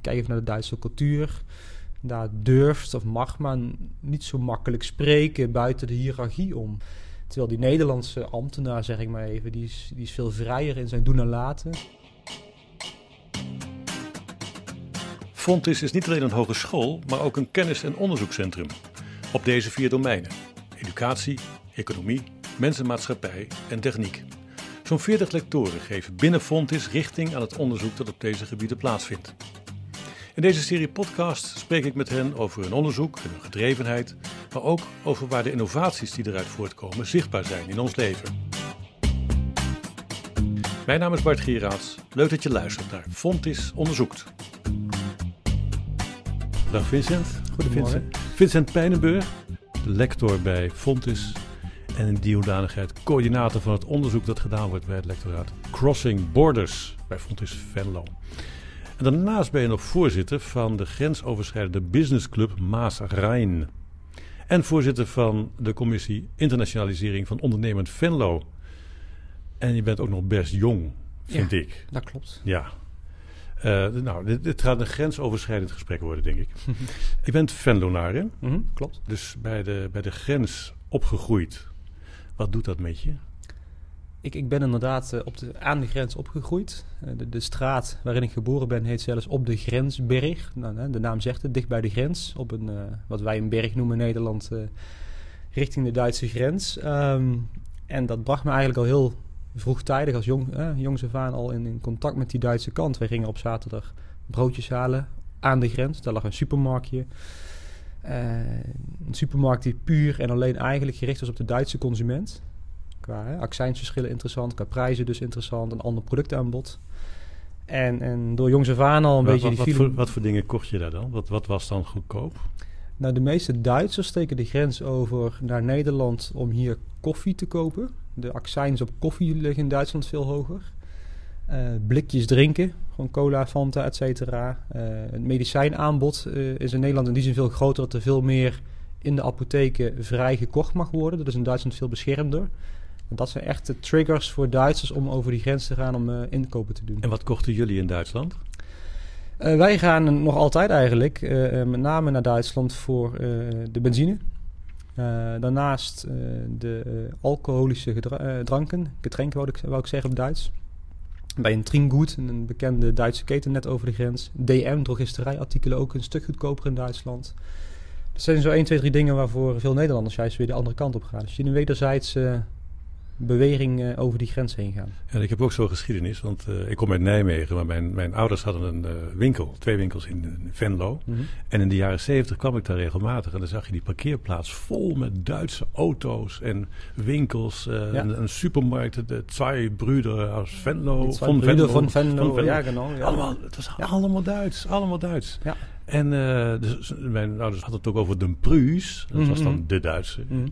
Kijk even naar de Duitse cultuur. Daar durft of mag men niet zo makkelijk spreken buiten de hiërarchie om. Terwijl die Nederlandse ambtenaar, zeg ik maar even, die is, die is veel vrijer in zijn doen en laten. Fontis is niet alleen een hogeschool, maar ook een kennis- en onderzoekscentrum. Op deze vier domeinen: educatie, economie, mensenmaatschappij en techniek. Zo'n 40 lectoren geven binnen Fontis richting aan het onderzoek dat op deze gebieden plaatsvindt. In deze serie podcast spreek ik met hen over hun onderzoek en hun gedrevenheid, maar ook over waar de innovaties die eruit voortkomen zichtbaar zijn in ons leven. Mijn naam is Bart Gieraerts. Leuk dat je luistert naar Fontis Onderzoekt. Dag Vincent. Goedemorgen. Vincent, Vincent Pijnenburg, lector bij Fontis en in die hoedanigheid coördinator van het onderzoek dat gedaan wordt bij het lectoraat Crossing Borders bij Fontis Venlo. En daarnaast ben je nog voorzitter van de grensoverschrijdende businessclub Maas-Rijn. En voorzitter van de commissie Internationalisering van Ondernemend Venlo. En je bent ook nog best jong, vind Ja. ik. Dat klopt. Ja. Eh, nou, dit, dit gaat een grensoverschrijdend gesprek worden, denk ik. je bent Venlonaar, hè? Mhm, klopt. Dus bij de, bij de grens opgegroeid. Wat doet dat met je? Ik, ik ben inderdaad eh, op de, aan de grens opgegroeid. Eh, de, de straat waarin ik geboren ben heet zelfs Op de Grensberg. Nou, de naam zegt het, dicht bij de grens. Op een, eh, wat wij een berg noemen in Nederland, richting de Duitse grens. Ehm, en dat bracht me eigenlijk al heel vroegtijdig als jong, eh, jongs af al in, in contact met die Duitse kant. Wij gingen op zaterdag broodjes halen aan de grens. Daar lag een supermarktje. Een supermarkt die puur en alleen eigenlijk gericht was op de Duitse consument. Qua hè, accijnsverschillen interessant, qua prijzen dus interessant, een ander productaanbod. En, en door jongs af aan al een beetje wat, die wat, voor, wat voor dingen kocht je daar dan? Wat, wat was dan goedkoop? Nou, de meeste Duitsers steken de grens over naar Nederland om hier koffie te kopen. De accijns op koffie liggen in Duitsland veel hoger. Eh, blikjes drinken, gewoon cola, Fanta, et cetera. Eh, het medicijnaanbod eh, is in Nederland in die zin veel groter dat er veel meer in de apotheken vrij gekocht mag worden. Dat is in Duitsland veel beschermder. En dat zijn echt de triggers voor Duitsers om over die grens te gaan om eh, inkopen te doen. En wat kochten jullie in Duitsland? Eh, wij gaan nog altijd eigenlijk, eh, met name naar Duitsland voor de benzine. Daarnaast de alcoholische dranken, getrenken wou ik, wou ik zeggen op Duits. Bij een Tringoed, een bekende Duitse keten net over de grens. DM, drogisterijartikelen ook een stuk goedkoper in Duitsland. Dat zijn zo 1, 2, 3 dingen waarvoor veel Nederlanders juist weer de andere kant op gaan. Dus je een wederzijds beweging eh, over die grens heen gaan. En ik heb ook zo'n geschiedenis, want eh, ik kom uit Nijmegen, maar mijn, mijn ouders hadden een eh, winkel, twee winkels in, in Venlo. En in de jaren zeventig kwam ik daar regelmatig en dan zag je die parkeerplaats vol met Duitse auto's en winkels. eh, Ja. supermarkt, de Zwei Brüder aus Venlo. Twee Brüder van Venlo, van ja genau. Ja. Allemaal, het was Ja. allemaal Duits, allemaal Duits. Ja. En dus, mijn ouders hadden het ook over de Pruis, dat was dan Mhm. de Duitse. Mhm.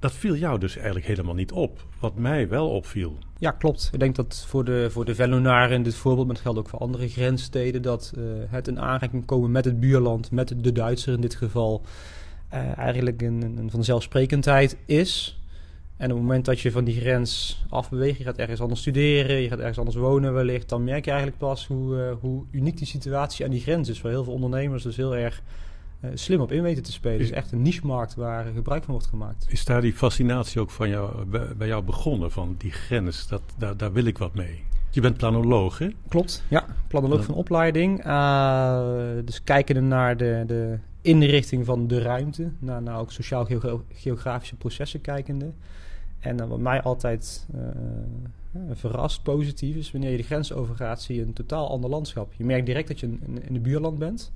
Dat viel jou dus eigenlijk helemaal niet op. Wat mij wel opviel. Ja, klopt. Ik denk dat voor de, voor de Vellonaren in dit voorbeeld, maar het geldt ook voor andere grenssteden, dat eh, het in aanraking komen met het buurland, met de Duitser in dit geval, eh, eigenlijk een, een vanzelfsprekendheid is. En op het moment dat je van die grens afbeweegt, je gaat ergens anders studeren, je gaat ergens anders wonen wellicht, dan merk je eigenlijk pas hoe, eh, hoe uniek die situatie aan die grens is. Waar heel veel ondernemers dus heel erg eh, slim op in weten te spelen. Het is echt een niche-markt waar gebruik van wordt gemaakt. Is daar die fascinatie ook van jou, bij jou begonnen? Van die grens, dat, daar, daar wil ik wat mee. Je bent planoloog, hè? Klopt, ja. Planoloog van opleiding. Uh, dus kijken naar de, de inrichting van de ruimte. Naar, naar ook sociaal-geografische processen kijkende. En uh, wat mij altijd uh, verrast, positief is, wanneer je de grens overgaat, zie je een totaal ander landschap. Je merkt direct dat je in, in een buurland bent.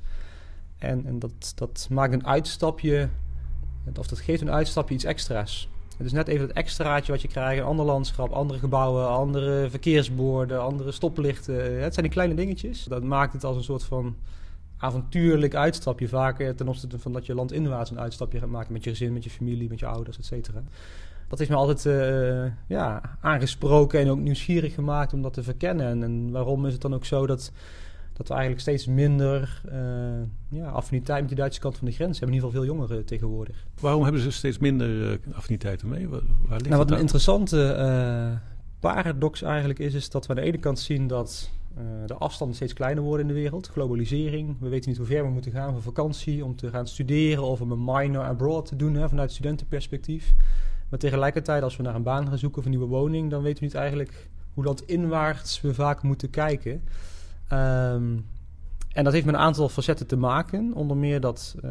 En, en dat, dat maakt een uitstapje, of dat geeft een uitstapje iets extra's. Het is net even het extraatje wat je krijgt. Een ander landschap, andere gebouwen, andere verkeersborden, andere stoplichten. Het zijn die kleine dingetjes. Dat maakt het als een soort van avontuurlijk uitstapje. Vaker ten opzichte van dat je landinwaarts een uitstapje gaat maken met je gezin, met je familie, met je ouders, et cetera. Dat heeft me altijd uh, ja, aangesproken en ook nieuwsgierig gemaakt om dat te verkennen. En, en waarom is het dan ook zo dat dat we eigenlijk steeds minder uh, ja, affiniteit met die Duitse kant van de grens hebben. In ieder geval veel jongeren tegenwoordig. Waarom hebben ze steeds minder uh, affiniteiten mee? Waar, waar nou, wat een interessante uh, paradox eigenlijk is, is dat we aan de ene kant zien dat de afstanden steeds kleiner worden in de wereld. Globalisering. We weten niet hoe ver we moeten gaan voor vakantie, om te gaan studeren of om een minor abroad te doen hè, vanuit studentenperspectief. Maar tegelijkertijd, als we naar een baan gaan zoeken of een nieuwe woning, dan weten we niet eigenlijk hoe landinwaarts we vaak moeten kijken. Ehm, en dat heeft met een aantal facetten te maken. Onder meer dat uh,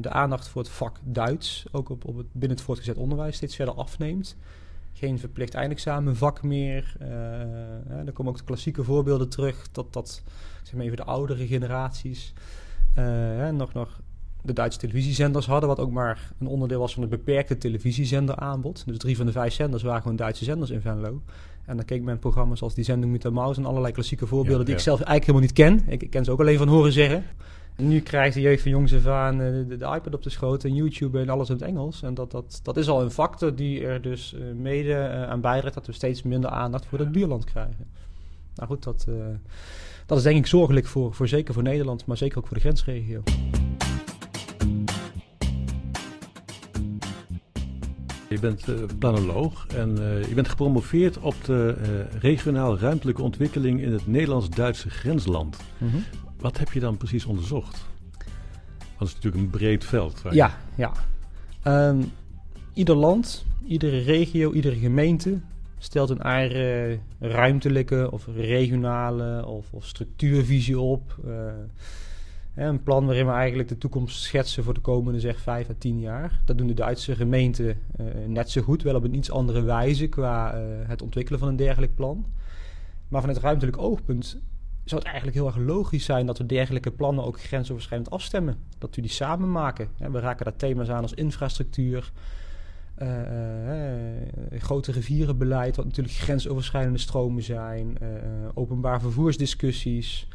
de aandacht voor het vak Duits, ook op, op het, binnen het voortgezet onderwijs, steeds verder afneemt. Geen verplicht eindexamen vak meer. Uh, er komen ook de klassieke voorbeelden terug dat, dat zeg maar even de oudere generaties uh, nog, nog de Duitse televisiezenders hadden, wat ook maar een onderdeel was van het beperkte televisiezenderaanbod. Dus drie van de vijf zenders waren gewoon Duitse zenders in Venlo. En dan keek men programma's als die zending met de Maus en allerlei klassieke voorbeelden die ik zelf eigenlijk helemaal niet ken. Ik, ik, ken ze ook alleen van horen zeggen. En nu krijgt de jeugd van jongs af aan eh, de, de, iPad op de schoot en YouTube en alles in het Engels. En dat, dat, dat is al een factor die er dus uh, mede uh, aan bijdraagt dat we steeds minder aandacht voor het buurland krijgen. Nou goed, dat, dat is denk ik zorgelijk voor, voor zeker voor Nederland, maar zeker ook voor de grensregio. Je bent uh, planoloog en uh, je bent gepromoveerd op de uh, regionaal ruimtelijke ontwikkeling in het Nederlands-Duitse grensland. Mm -hmm. Wat heb je dan precies onderzocht? Dat is natuurlijk een breed veld. Ja, ja. Um, ieder land, iedere regio, iedere gemeente stelt een eigen ruimtelijke of regionale of, of structuurvisie op. Een plan waarin we eigenlijk de toekomst schetsen voor de komende zeg 5 à 10 jaar. Dat doen de Duitse gemeenten uh, net zo goed, wel op een iets andere wijze qua uh, het ontwikkelen van een dergelijk plan. Maar vanuit ruimtelijk oogpunt zou het eigenlijk heel erg logisch zijn dat we dergelijke plannen ook grensoverschrijdend afstemmen. Dat we die samen maken. We raken daar thema's aan als infrastructuur, uh, grote rivierenbeleid, wat natuurlijk grensoverschrijdende stromen zijn, openbaar vervoersdiscussies.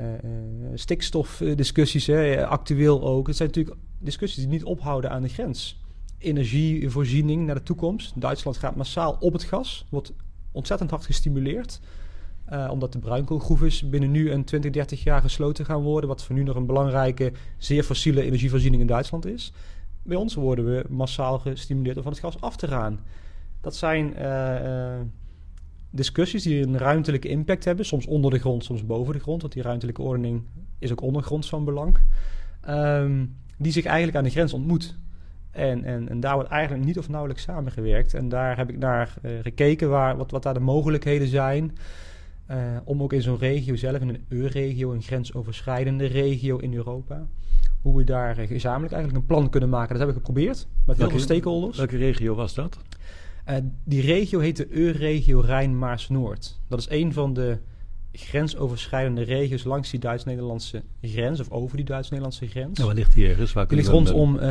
Uh, stikstofdiscussies, hè, actueel ook. Het zijn natuurlijk discussies die niet ophouden aan de grens. Energievoorziening naar de toekomst. Duitsland gaat massaal op het gas. Wordt ontzettend hard gestimuleerd. Uh, omdat de bruinkoolgroeven binnen nu en 20, 30 jaar gesloten gaan worden. Wat voor nu nog een belangrijke, zeer fossiele energievoorziening in Duitsland is. Bij ons worden we massaal gestimuleerd om van het gas af te gaan. Dat zijn discussies die een ruimtelijke impact hebben. Soms onder de grond, soms boven de grond. Want die ruimtelijke ordening is ook ondergronds van belang. Um, die zich eigenlijk aan de grens ontmoet. En, en, en daar wordt eigenlijk niet of nauwelijks samengewerkt. En daar heb ik naar uh, gekeken waar, wat, wat daar de mogelijkheden zijn. Uh, om ook in zo'n regio zelf, in een EU-regio, een grensoverschrijdende regio in Europa, hoe we daar uh, gezamenlijk eigenlijk een plan kunnen maken. Dat hebben we geprobeerd met heel veel stakeholders. Welke regio was dat? Uh, die regio heet de EU-regio Rijn-Maas-Noord. Dat is een van de grensoverschrijdende regio's langs die Duits-Nederlandse grens, of over die Duits-Nederlandse grens. Nou, waar ligt die ergens? Waar die ligt rondom uh,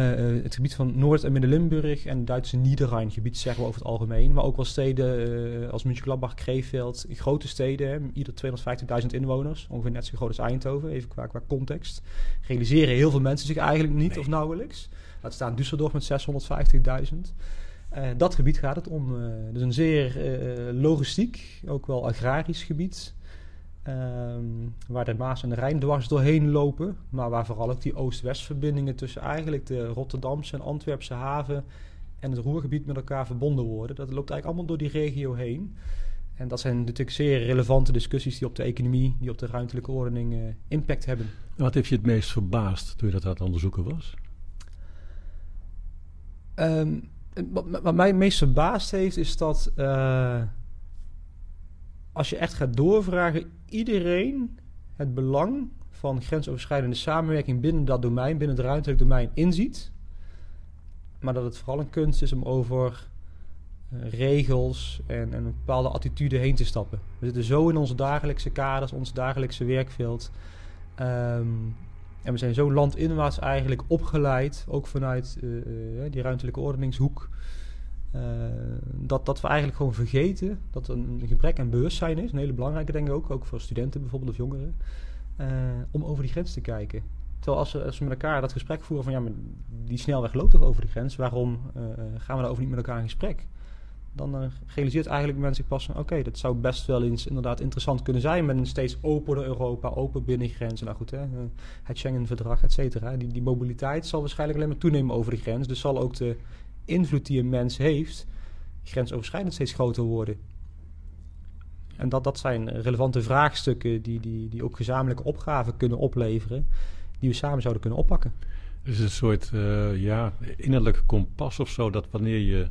het gebied van Noord- en Midden-Limburg en het Duitse Niederrhein-gebied, zeggen we over het algemeen. Maar ook wel steden uh, als München-Gladbach, Krefeld, grote steden, hè, ieder 250.000 inwoners, ongeveer net zo groot als Eindhoven, even qua, qua context. Realiseren heel veel mensen zich eigenlijk niet nee. of nauwelijks. Laat staan Düsseldorf met 650.000. Uh, dat gebied gaat het om. Uh, dus een zeer uh, logistiek, ook wel agrarisch gebied. Um, waar de Maas en de Rijn dwars doorheen lopen. Maar waar vooral ook die Oost-West verbindingen tussen eigenlijk de Rotterdamse en Antwerpse haven en het Roergebied met elkaar verbonden worden. Dat loopt eigenlijk allemaal door die regio heen. En dat zijn natuurlijk zeer relevante discussies die op de economie, die op de ruimtelijke ordening impact hebben. Wat heeft je het meest verbaasd toen je dat aan het onderzoeken was? Um, wat, wat, mij meest verbaasd heeft, is dat uh, als je echt gaat doorvragen, iedereen het belang van grensoverschrijdende samenwerking binnen dat domein, binnen het ruimtelijk domein, inziet. Maar dat het vooral een kunst is om over uh, regels en, en, een bepaalde attitude heen te stappen. We zitten zo in onze dagelijkse kaders, ons dagelijkse werkveld. Um, en we zijn zo landinwaarts eigenlijk opgeleid, ook vanuit uh, uh, die ruimtelijke ordeningshoek, uh, dat, dat we eigenlijk gewoon vergeten dat er een gebrek aan bewustzijn is. Een hele belangrijke denk ik ook, ook voor studenten bijvoorbeeld of jongeren, om over die grens te kijken. Terwijl als we, als we met elkaar dat gesprek voeren van ja, maar die snelweg loopt toch over de grens, waarom gaan we daarover niet met elkaar in gesprek? Dan uh, realiseert eigenlijk mensen pas van... oké, dat zou best wel eens inderdaad interessant kunnen zijn... met een steeds opener Europa, open binnengrenzen. Nou goed, hè, uh, het Schengen-verdrag, et cetera. Die, die mobiliteit zal waarschijnlijk alleen maar toenemen over de grens. Dus zal ook de invloed die een mens heeft... grensoverschrijdend steeds groter worden. En dat, dat zijn relevante vraagstukken die, die, die ook gezamenlijke opgaven kunnen opleveren, die we samen zouden kunnen oppakken. Het is een soort uh, ja, innerlijke kompas of zo, dat wanneer je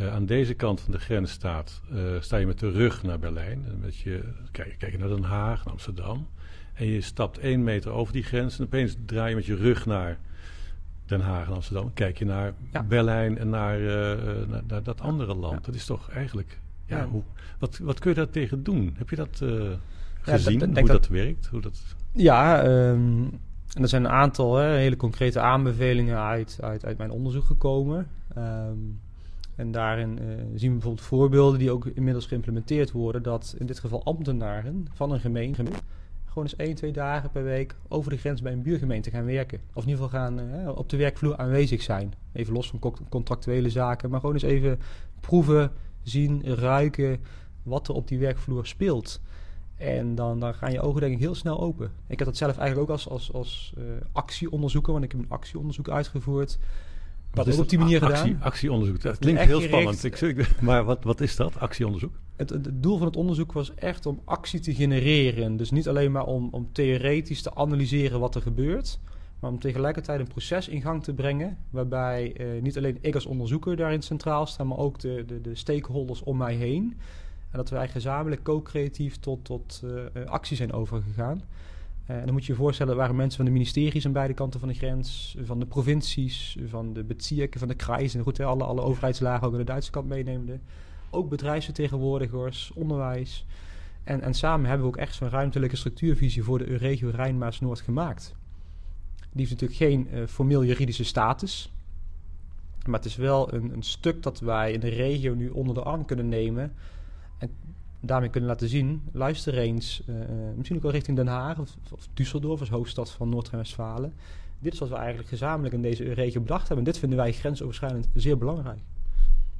uh, aan deze kant van de grens staat, uh, sta je met de rug naar Berlijn. En met je, kijk, kijk naar Den Haag, naar Amsterdam. En je stapt één meter over die grens en opeens draai je met je rug naar Den Haag en Amsterdam. Kijk je naar ja. Berlijn en naar, naar, naar, dat andere land. Ja. Dat is toch eigenlijk... Ja, Hoe, wat, wat kun je daar tegen doen? Heb je dat gezien, dat, hoe dat, dat, werkt? Hoe dat... Ja, um, en er zijn een aantal hè, hele concrete aanbevelingen uit, uit, uit mijn onderzoek gekomen. Um, en daarin uh, zien we bijvoorbeeld voorbeelden die ook inmiddels geïmplementeerd worden. Dat in dit geval ambtenaren van een gemeente gewoon eens één, twee dagen per week over de grens bij een buurgemeente gaan werken. Of in ieder geval gaan uh, op de werkvloer aanwezig zijn. Even los van contractuele zaken, maar gewoon eens even proeven, zien, ruiken wat er op die werkvloer speelt. En dan, dan gaan je ogen denk ik heel snel open. Ik heb dat zelf eigenlijk ook als, als, als uh, actieonderzoeker, want ik heb een actieonderzoek uitgevoerd. Wat is op die manier actie, gedaan? Actieonderzoek, dat klinkt heel spannend. Ik, maar wat, wat is dat, actieonderzoek? Het, het, doel van het onderzoek was echt om actie te genereren. Dus niet alleen maar om, om theoretisch te analyseren wat er gebeurt, maar om tegelijkertijd een proces in gang te brengen. Waarbij uh, niet alleen ik als onderzoeker daarin centraal sta, maar ook de, de, de stakeholders om mij heen. En dat wij gezamenlijk co-creatief tot, tot uh, actie zijn overgegaan. Uh, dan moet je je voorstellen, waren mensen van de ministeries aan beide kanten van de grens, van de provincies, van de bezirken, van de kruisen, goed, alle, alle overheidslagen ook aan de Duitse kant meenemende. Ook bedrijfsvertegenwoordigers, onderwijs. En, en samen hebben we ook echt zo'n ruimtelijke structuurvisie voor de regio Rijn-Maas-Noord gemaakt. Die heeft natuurlijk geen uh, formeel juridische status. Maar het is wel een, een stuk dat wij in de regio nu onder de arm kunnen nemen en daarmee kunnen laten zien, luister eens, uh, misschien ook wel richting Den Haag of, of Düsseldorf als hoofdstad van Noord-Rijn-Westfalen. Dit is wat we eigenlijk gezamenlijk in deze regio bedacht hebben. En dit vinden wij grensoverschrijdend zeer belangrijk.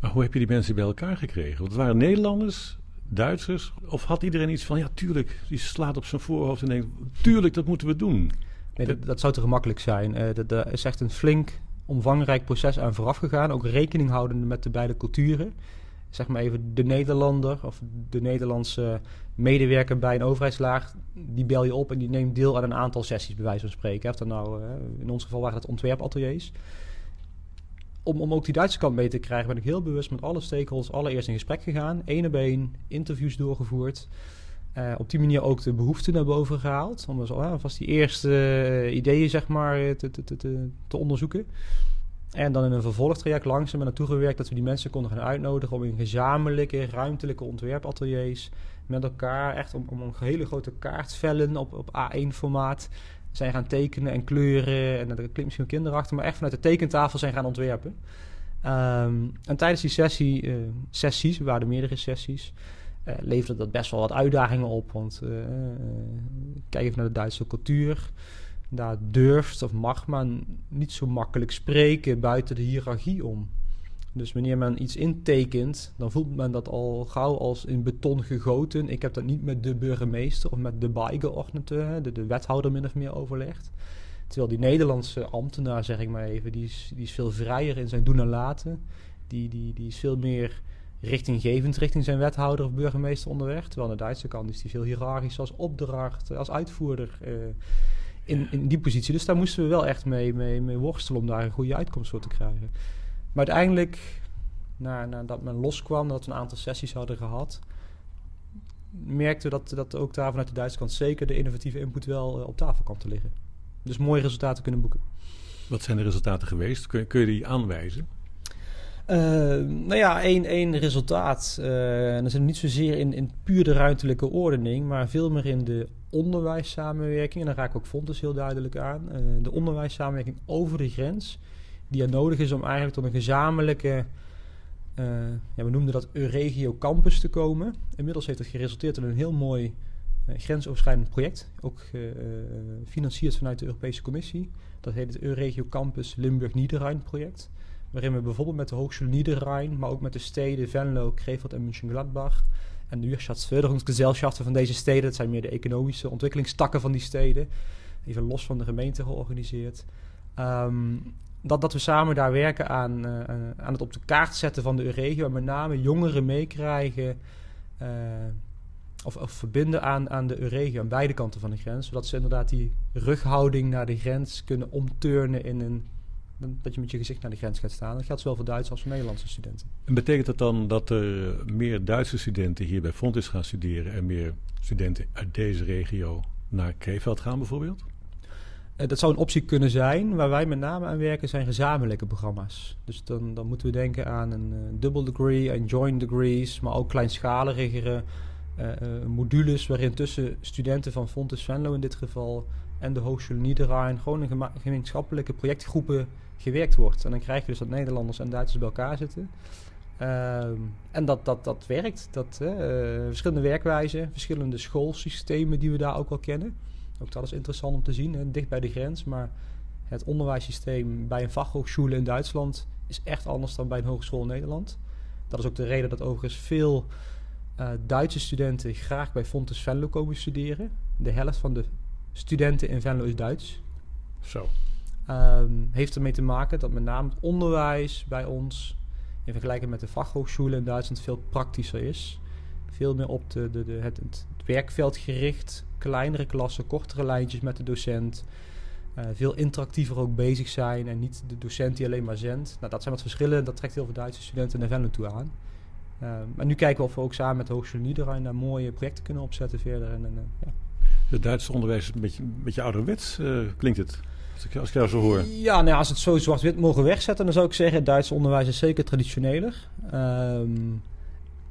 Maar hoe heb je die mensen bij elkaar gekregen? Want het waren Nederlanders, Duitsers, of had iedereen iets van, ja tuurlijk, die slaat op zijn voorhoofd en denkt, tuurlijk, dat moeten we doen. Nee, dat, dat zou te gemakkelijk zijn. Uh, er is echt een flink omvangrijk proces aan vooraf gegaan. Ook rekening houdende met de beide culturen zeg maar even de Nederlander of de Nederlandse medewerker bij een overheidslaag, die bel je op en die neemt deel aan een aantal sessies, bij wijze van spreken. Heeft dan nou, eh, in ons geval waren het ontwerpateliers. Om, om ook die Duitse kant mee te krijgen, ben ik heel bewust met alle stakeholders allereerst in gesprek gegaan. Eén op één, interviews doorgevoerd. Uh, op die manier ook de behoeften naar boven gehaald. Om dus alvast die eerste uh, ideeën zeg maar, te, te, te, te onderzoeken. En dan in een vervolgtraject langzaam naartoe gewerkt dat we die mensen konden gaan uitnodigen om in gezamenlijke ruimtelijke ontwerpateliers met elkaar echt om, om een hele grote kaartvellen op, op A1-formaat zijn gaan tekenen en kleuren. En dat klinkt misschien kinderachtig, maar echt vanuit de tekentafel zijn gaan ontwerpen. Um, en tijdens die sessie, uh, sessies, we waren meerdere sessies, uh, leverde dat best wel wat uitdagingen op. Want uh, kijk even naar de Duitse cultuur daar durft of mag men niet zo makkelijk spreken buiten de hiërarchie om. Dus wanneer men iets intekent, dan voelt men dat al gauw als in beton gegoten. Ik heb dat niet met de burgemeester of met de bijgeordnete, de, de wethouder min of meer overlegd. Terwijl die Nederlandse ambtenaar, zeg ik maar even, die is, die is veel vrijer in zijn doen en laten. Die, die, die is veel meer richtinggevend richting zijn wethouder of burgemeester onderweg. Terwijl aan de Duitse kant is die veel hiërarchisch als opdracht, als uitvoerder. Uh, in, in die positie. Dus daar moesten we wel echt mee, mee, mee worstelen om daar een goede uitkomst voor te krijgen. Maar uiteindelijk, na, nadat men loskwam, dat we een aantal sessies hadden gehad, merkten we dat, dat ook daar vanuit de Duitse kant zeker de innovatieve input wel uh, op tafel kwam te liggen. Dus mooie resultaten kunnen boeken. Wat zijn de resultaten geweest? Kun, kun je die aanwijzen? Uh, nou ja, één, één resultaat. Uh, en dat niet zozeer in, in puur de ruimtelijke ordening, maar veel meer in de onderwijssamenwerking. En daar raak ik ook Fontes heel duidelijk aan. Uh, de onderwijssamenwerking over de grens, die er nodig is om eigenlijk tot een gezamenlijke, ja, we noemden dat Euregio Campus te komen. Inmiddels heeft het geresulteerd in een heel mooi grensoverschrijdend project, ook gefinancierd vanuit de Europese Commissie. Dat heet het Euregio Campus Limburg-Niederrhein project waarin we bijvoorbeeld met de Hochschule Niederrhein, maar ook met de steden Venlo, Krefeld en Mönchengladbach en de Wirtschaftsförderungsgesellschaften van deze steden, dat zijn meer de economische ontwikkelingstakken van die steden, even los van de gemeente georganiseerd. Um, dat, dat we samen daar werken aan, uh, aan het op de kaart zetten van de regio en met name jongeren meekrijgen uh, of, of, verbinden aan, aan de regio, aan beide kanten van de grens. Zodat ze inderdaad die rughouding naar de grens kunnen omturnen in een dat je met je gezicht naar de grens gaat staan. Dat geldt zowel voor Duitse als voor Nederlandse studenten. En betekent dat dan dat er meer Duitse studenten hier bij Fontis gaan studeren en meer studenten uit deze regio naar Krefeld gaan bijvoorbeeld? Uh, dat zou een optie kunnen zijn. Waar wij met name aan werken zijn gezamenlijke programma's. Dus dan, dan moeten we denken aan een uh, double degree en joint degrees, maar ook kleinschaligere uh, modules waarin tussen studenten van Fontes Venlo in dit geval en de Hogeschool Niederrhein gewoon een gemeenschappelijke projectgroepen gewerkt wordt. En dan krijg je dus dat Nederlanders en Duitsers bij elkaar zitten. Ehm, en dat, dat, dat werkt. Dat, uh, verschillende werkwijzen, verschillende schoolsystemen die we daar ook wel kennen. Ook dat is interessant om te zien, hè, dicht bij de grens. Maar het onderwijssysteem bij een fachhogeschool in Duitsland is echt anders dan bij een hogeschool in Nederland. Dat is ook de reden dat overigens veel uh, Duitse studenten graag bij Fontes Venlo komen studeren. De helft van de studenten in Venlo is Duits. Zo. Um, heeft ermee te maken dat met name het onderwijs bij ons in vergelijking met de fachhogescholen in Duitsland veel praktischer is. Veel meer op de, de, de, het, het, werkveld gericht, kleinere klassen, kortere lijntjes met de docent. Uh, veel interactiever ook bezig zijn en niet de docent die alleen maar zendt. Nou, dat zijn wat verschillen. Dat trekt heel veel Duitse studenten naar Venlo toe aan. Uh, maar nu kijken we of we ook samen met de Hogeschool Niederrhein daar mooie projecten kunnen opzetten verder. En, en uh, ja. Het Duitse onderwijs is een beetje, een beetje ouderwets, klinkt het. Als ik, jou zo hoor. Ja, nou als het zo zwart-wit mogen wegzetten, dan zou ik zeggen: het Duitse onderwijs is zeker traditioneler. Um,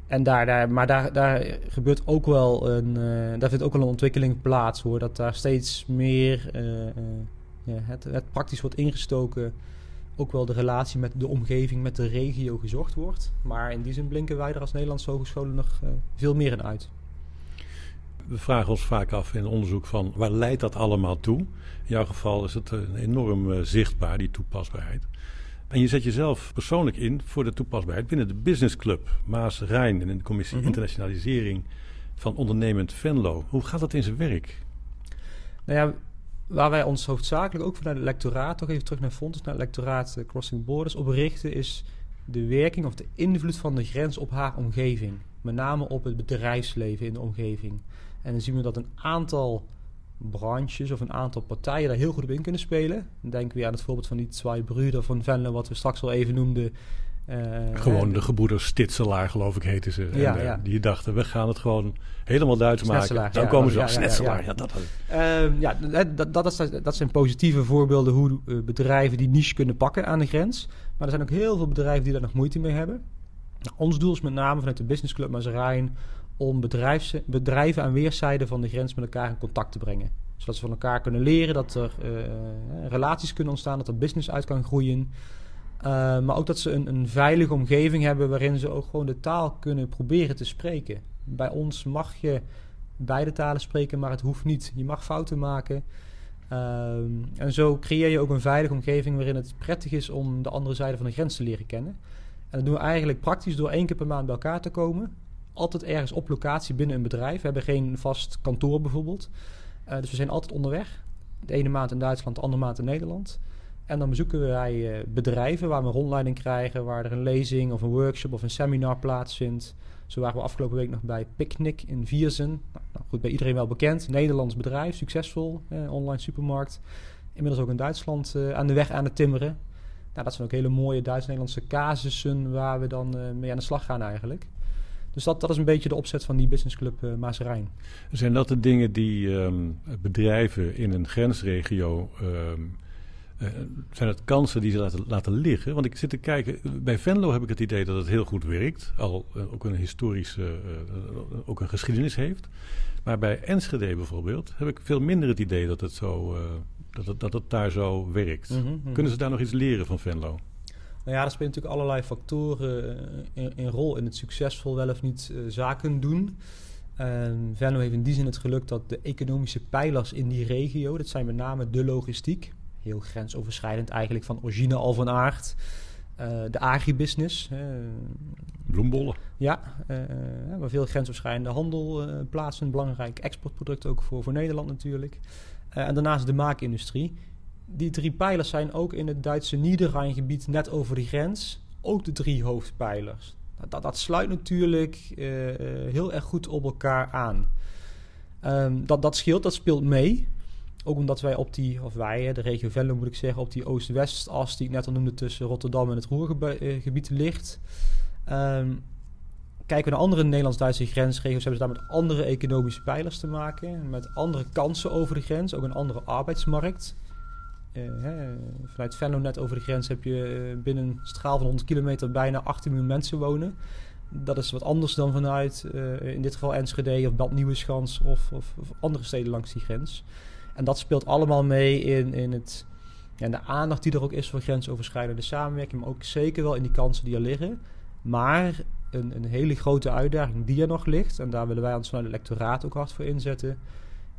en daar, daar, maar daar, daar gebeurt ook wel een, uh, daar vindt ook wel een ontwikkeling plaats hoor. Dat daar steeds meer uh, uh, ja, het, het praktisch wordt ingestoken. Ook wel de relatie met de omgeving, met de regio gezocht wordt. Maar in die zin blinken wij er als Nederlandse hogescholen nog veel meer in uit we vragen ons vaak af in onderzoek van waar leidt dat allemaal toe? In jouw geval is het enorm uh, zichtbaar, die toepasbaarheid. En je zet jezelf persoonlijk in voor de toepasbaarheid binnen de Business Club Maas Rijn en in de commissie mm-hmm. internationalisering van ondernemend Venlo. Hoe gaat dat in zijn werk? Nou ja, waar wij ons hoofdzakelijk ook vanuit het lectoraat, toch even terug naar Fontes, naar het lectoraat Crossing Borders, op richten, is de werking of de invloed van de grens op haar omgeving. Met name op het bedrijfsleven in de omgeving. En dan zien we dat een aantal branches of een aantal partijen daar heel goed op in kunnen spelen. Dan denken we aan het voorbeeld van die twee broeder van Venlo, wat we straks al even noemden. Uh, gewoon de gebroeders Stitselaar, geloof ik, heten ze. Ja, en, uh, ja. Die dachten, we gaan het gewoon helemaal Duits maken. Dan ja, komen ze op Snetselaar. Ja, dat, uh, ja dat, dat, is, dat zijn positieve voorbeelden hoe bedrijven die niche kunnen pakken aan de grens. Maar er zijn ook heel veel bedrijven die daar nog moeite mee hebben. Nou, ons doel is met name vanuit de Business Club Mazarijn om bedrijven aan weerszijden van de grens met elkaar in contact te brengen. Zodat ze van elkaar kunnen leren, dat er uh, relaties kunnen ontstaan, dat er business uit kan groeien. Uh, maar ook dat ze een, een, veilige omgeving hebben waarin ze ook gewoon de taal kunnen proberen te spreken. Bij ons mag je beide talen spreken, maar het hoeft niet. Je mag fouten maken. Uh, en zo creëer je ook een veilige omgeving waarin het prettig is om de andere zijde van de grens te leren kennen. En dat doen we eigenlijk praktisch door één keer per maand bij elkaar te komen altijd ergens op locatie binnen een bedrijf. We hebben geen vast kantoor bijvoorbeeld. Uh, dus we zijn altijd onderweg. De ene maand in Duitsland, de andere maand in Nederland. En dan bezoeken wij uh, bedrijven waar we rondleiding krijgen, waar er een lezing of een workshop of een seminar plaatsvindt. Zo waren we afgelopen week nog bij Picnic in Viersen. Nou, nou goed, bij iedereen wel bekend. Nederlands bedrijf, succesvol, eh, online supermarkt. Inmiddels ook in Duitsland uh, aan de weg aan het timmeren. Nou, dat zijn ook hele mooie Duits-Nederlandse casussen waar we dan uh, mee aan de slag gaan eigenlijk. Dus dat, dat is een beetje de opzet van die Business Club uh. Zijn dat de dingen die um, bedrijven in een grensregio... Um, uh, zijn het kansen die ze laten, laten liggen? Want ik zit te kijken, bij Venlo heb ik het idee dat het heel goed werkt. Al uh, ook een historische, ook een geschiedenis heeft. Maar bij Enschede bijvoorbeeld heb ik veel minder het idee dat het, zo, dat het, dat het daar zo werkt. Mm -hmm, Kunnen ze daar nog iets leren van Venlo? Nou ja, er spelen natuurlijk allerlei factoren eh, in, in, rol in het succesvol wel of niet uh, zaken doen. En Venlo heeft in die zin het geluk dat de economische pijlers in die regio, dat zijn met name de logistiek, heel grensoverschrijdend eigenlijk van origine al van aard. Uh, de agribusiness. Uh, Bloembollen. Ja, uh, waar veel grensoverschrijdende handel plaatsvindt. Belangrijk exportproduct ook voor, voor Nederland natuurlijk. en daarnaast de maakindustrie die drie pijlers zijn ook in het Duitse Niederrheingebied net over de grens ook de drie hoofdpijlers. Dat, dat sluit natuurlijk eh, eh, heel erg goed op elkaar aan. Ehm, dat, dat scheelt, dat speelt mee. Ook omdat wij op die, of wij, de regio Venlo moet ik zeggen, op die Oost-West-as die ik net al noemde tussen Rotterdam en het Roergebied ligt. Um, kijken we naar andere Nederlands-Duitse grensregio's, hebben ze daar met andere economische pijlers te maken. Met andere kansen over de grens, ook een andere arbeidsmarkt. Hè, vanuit Venlo net over de grens heb je uh, binnen een straal van 100 kilometer bijna 18 miljoen mensen wonen. Dat is wat anders dan vanuit, uh, in dit geval Enschede of Bad Nieuweschans of, of, of, andere steden langs die grens. En dat speelt allemaal mee in, in het, ja, de aandacht die er ook is voor grensoverschrijdende samenwerking, maar ook zeker wel in die kansen die er liggen. Maar een, een hele grote uitdaging die er nog ligt, en daar willen wij ons vanuit het lectoraat ook hard voor inzetten,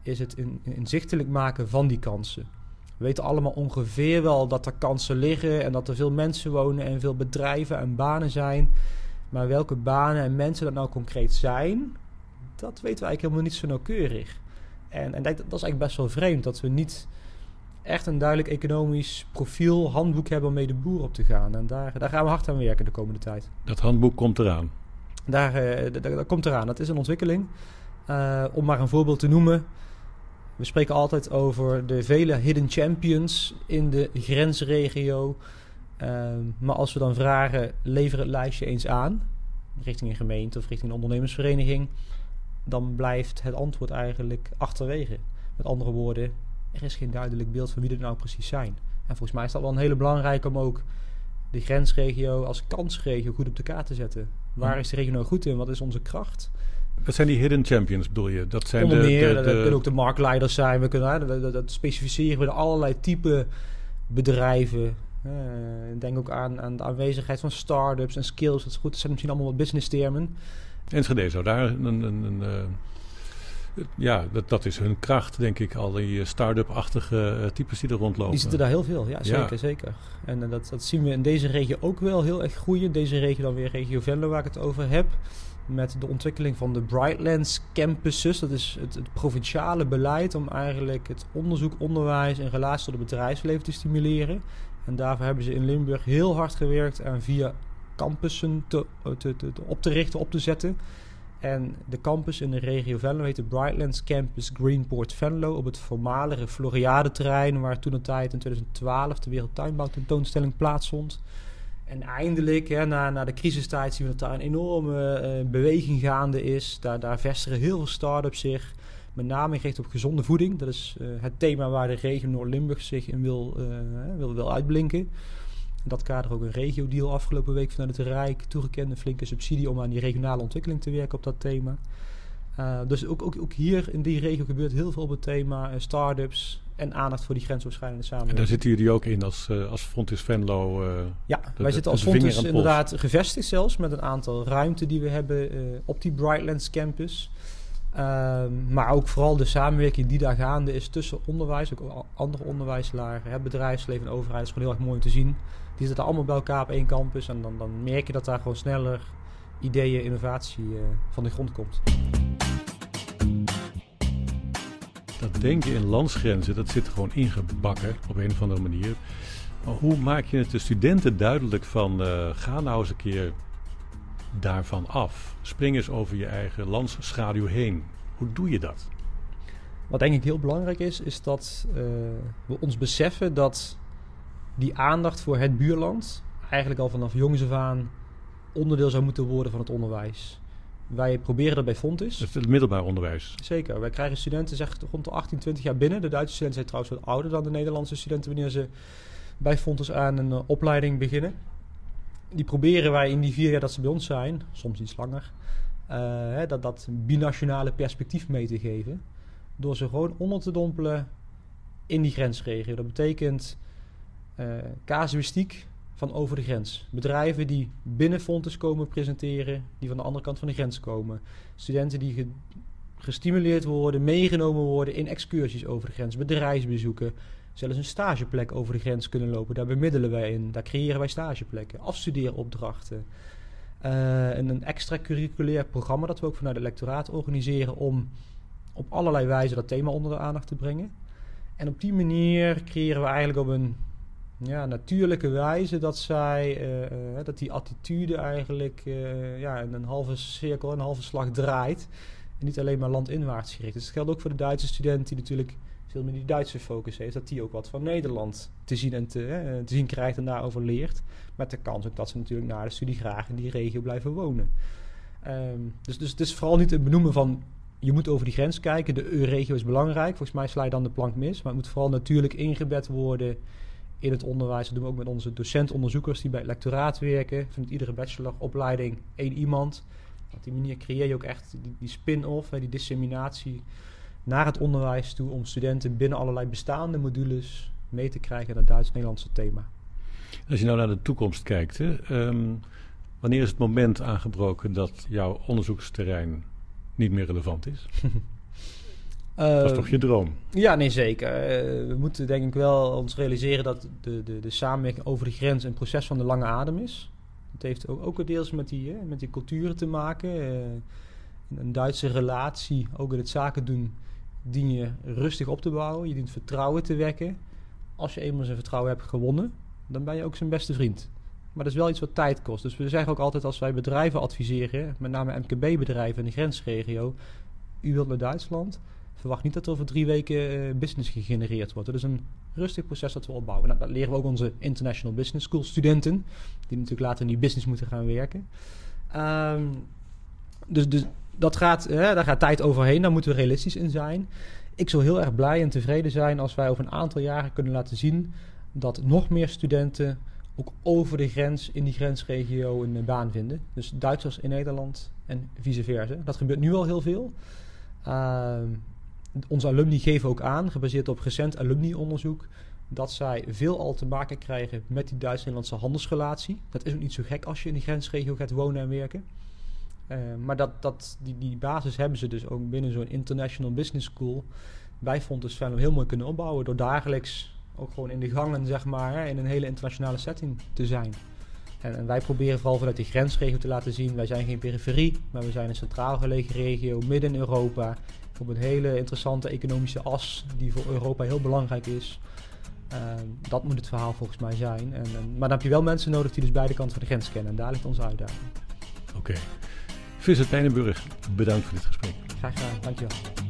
is het in, inzichtelijk maken van die kansen. We weten allemaal ongeveer wel dat er kansen liggen en dat er veel mensen wonen en veel bedrijven en banen zijn. Maar welke banen en mensen dat nou concreet zijn, dat weten we eigenlijk helemaal niet zo nauwkeurig. En, en dat, dat is eigenlijk best wel vreemd dat we niet echt een duidelijk economisch profiel, handboek hebben om mee de boer op te gaan. En daar, daar gaan we hard aan werken de komende tijd. Dat handboek komt eraan? Daar, uh, dat komt eraan. Dat is een ontwikkeling. Uh, om maar een voorbeeld te noemen. We spreken altijd over de vele hidden champions in de grensregio. Uh, maar als we dan vragen, lever het lijstje eens aan, richting een gemeente of richting een ondernemersvereniging, dan blijft het antwoord eigenlijk achterwege. Met andere woorden, er is geen duidelijk beeld van wie er nou precies zijn. En volgens mij is dat wel een hele belangrijke om ook de grensregio als kansregio goed op de kaart te zetten. Waar hm. is de regio nou goed in? Wat is onze kracht? Wat zijn die hidden champions, bedoel je? Dat zijn Onder meer, de, de, dat kunnen ook de marktleiders zijn. We kunnen, dat, dat specificeren we allerlei type bedrijven. Uh, denk ook aan, aan de aanwezigheid van start-ups en skills. Dat is goed. Dat zijn misschien allemaal wat business termen. Enschede zou daar een, een, een, uh ja, dat, dat is hun kracht, denk ik. Al die start-up-achtige types die er rondlopen. Die zitten daar heel veel, ja, zeker, ja. zeker. En uh, dat, dat zien we in deze regio ook wel heel erg groeien. Deze regio dan weer regio Venlo, waar ik het over heb. Met de ontwikkeling van de Brightlands campuses. Dat is het, provinciale beleid om eigenlijk het onderzoek, onderwijs en relatie tot het bedrijfsleven te stimuleren. En daarvoor hebben ze in Limburg heel hard gewerkt aan via campussen te, te, te, op te richten, op te zetten. En de campus in de regio Venlo heet de Brightlands Campus Greenport Venlo op het voormalige Floriade-terrein, waar toen een tijd in 2012 de Wereldtuinbouwtentoonstelling plaatsvond. En eindelijk, hè, na, na de crisistijd, zien we dat daar een enorme uh, beweging gaande is. Daar, daar vestigen heel veel start-ups zich, met name gericht op gezonde voeding. Dat is uh, het thema waar de regio Noord-Limburg zich in wil, uh, wil, uitblinken. In dat kader ook een regio-deal afgelopen week vanuit het Rijk toegekend. Een flinke subsidie om aan die regionale ontwikkeling te werken op dat thema. Dus ook, ook, ook, hier in die regio gebeurt heel veel op het thema start-ups en aandacht voor die grensoverschrijdende samenwerking. En daar zitten jullie ook in als, uh, als Fontis Venlo? ja, de, wij zitten als Fontis inderdaad gevestigd zelfs met een aantal ruimte die we hebben op die Brightlands campus. Ehm, maar ook vooral de samenwerking die daar gaande is tussen onderwijs, ook andere onderwijslaren, bedrijfsleven en overheid is gewoon heel erg mooi om te zien. Die zitten allemaal bij elkaar op één campus. En dan, dan merk je dat daar gewoon sneller ideeën, innovatie van de grond komt. Dat denken in landsgrenzen, dat zit gewoon ingebakken op een of andere manier. Maar hoe maak je het de studenten duidelijk van uh, ga nou eens een keer daarvan af? Spring eens over je eigen landsschaduw heen. Hoe doe je dat? Wat denk ik heel belangrijk is, is dat uh, we ons beseffen dat die aandacht voor het buurland eigenlijk al vanaf jongs af aan onderdeel zou moeten worden van het onderwijs. Wij proberen dat bij Fontis. Het middelbaar onderwijs. Zeker. Wij krijgen studenten zeg, rond de 18, 20 jaar binnen. De Duitse studenten zijn trouwens wat ouder dan de Nederlandse studenten wanneer ze bij Fontis aan een uh, opleiding beginnen. Die proberen wij in die vier jaar dat ze bij ons zijn, soms iets langer, uh, hè, dat, dat binationale perspectief mee te geven. Door ze gewoon onder te dompelen in die grensregio. Dat betekent uh, casuïstiek van over de grens. Bedrijven die binnen Fontes komen presenteren, die van de andere kant van de grens komen. Studenten die ge gestimuleerd worden, meegenomen worden in excursies over de grens, bedrijfsbezoeken. Zelfs een stageplek over de grens kunnen lopen. Daar bemiddelen wij in. Daar creëren wij stageplekken, afstudeeropdrachten. Uh, en een extracurriculair programma dat we ook vanuit het lectoraat organiseren om op allerlei wijze dat thema onder de aandacht te brengen. En op die manier creëren we eigenlijk op een ja, natuurlijke wijze dat zij, uh, dat die attitude eigenlijk uh, ja, een halve cirkel, een halve slag draait. En niet alleen maar landinwaarts gericht. Dus dat geldt ook voor de Duitse student die natuurlijk veel meer die Duitse focus heeft. Dat die ook wat van Nederland te zien en te, te zien krijgt en daarover leert. Met de kans ook dat ze natuurlijk na de studie graag in die regio blijven wonen. Um, dus, dus het is vooral niet het benoemen van je moet over die grens kijken. De EU-regio is belangrijk. Volgens mij sla je dan de plank mis. Maar het moet vooral natuurlijk ingebed worden in het onderwijs. Dat doen we ook met onze docentonderzoekers die bij het lectoraat werken. Vanuit iedere bacheloropleiding één iemand. Op die manier creëer je ook echt die, die spin-off, die disseminatie naar het onderwijs toe. Om studenten binnen allerlei bestaande modules mee te krijgen naar het Duits-Nederlandse thema. Als je nou naar de toekomst kijkt, hè, um, wanneer is het moment aangebroken dat jouw onderzoeksterrein niet meer relevant is? dat is toch je droom? Ja, nee, zeker. Uh, we moeten denk ik wel ons realiseren dat de, de, de samenwerking over de grens een proces van de lange adem is. Het heeft ook, ook deels met die, hè, met die culturen te maken. Uh, een Duitse relatie, ook in het zaken doen, dien je rustig op te bouwen. Je dient vertrouwen te wekken. Als je eenmaal zijn vertrouwen hebt gewonnen, dan ben je ook zijn beste vriend. Maar dat is wel iets wat tijd kost. Dus we zeggen ook altijd als wij bedrijven adviseren, met name MKB-bedrijven in de grensregio, u wilt naar Duitsland, verwacht niet dat er over drie weken uh, business gegenereerd wordt. Dat is een rustig proces dat we opbouwen. Nou, dat leren we ook onze International Business School studenten, die natuurlijk later in die business moeten gaan werken. Um, dus, dus dat gaat, hè, daar gaat tijd overheen, daar moeten we realistisch in zijn. Ik zou heel erg blij en tevreden zijn als wij over een aantal jaren kunnen laten zien dat nog meer studenten ook over de grens in die grensregio een baan vinden. Dus Duitsers in Nederland en vice versa. Dat gebeurt nu al heel veel. Uh, onze alumni geven ook aan, gebaseerd op recent alumni-onderzoek, dat zij veel al te maken krijgen met die Duits-Nederlandse handelsrelatie. Dat is ook niet zo gek als je in die grensregio gaat wonen en werken. Uh, maar dat, dat, die, die basis hebben ze dus ook binnen zo'n International Business School bij Fontes Venlo heel mooi kunnen opbouwen door dagelijks ook gewoon in de gangen, zeg maar, in een hele internationale setting te zijn. En, en, wij proberen vooral vanuit die grensregio te laten zien, wij zijn geen periferie, maar we zijn een centraal gelegen regio midden in Europa. Op een hele interessante economische as die voor Europa heel belangrijk is. Uh, dat moet het verhaal volgens mij zijn. En, en, maar dan heb je wel mensen nodig die dus beide kanten van de grens kennen. En daar ligt onze uitdaging. Oké. Okay. Pijnenburg, bedankt voor dit gesprek. Graag gedaan, dankjewel.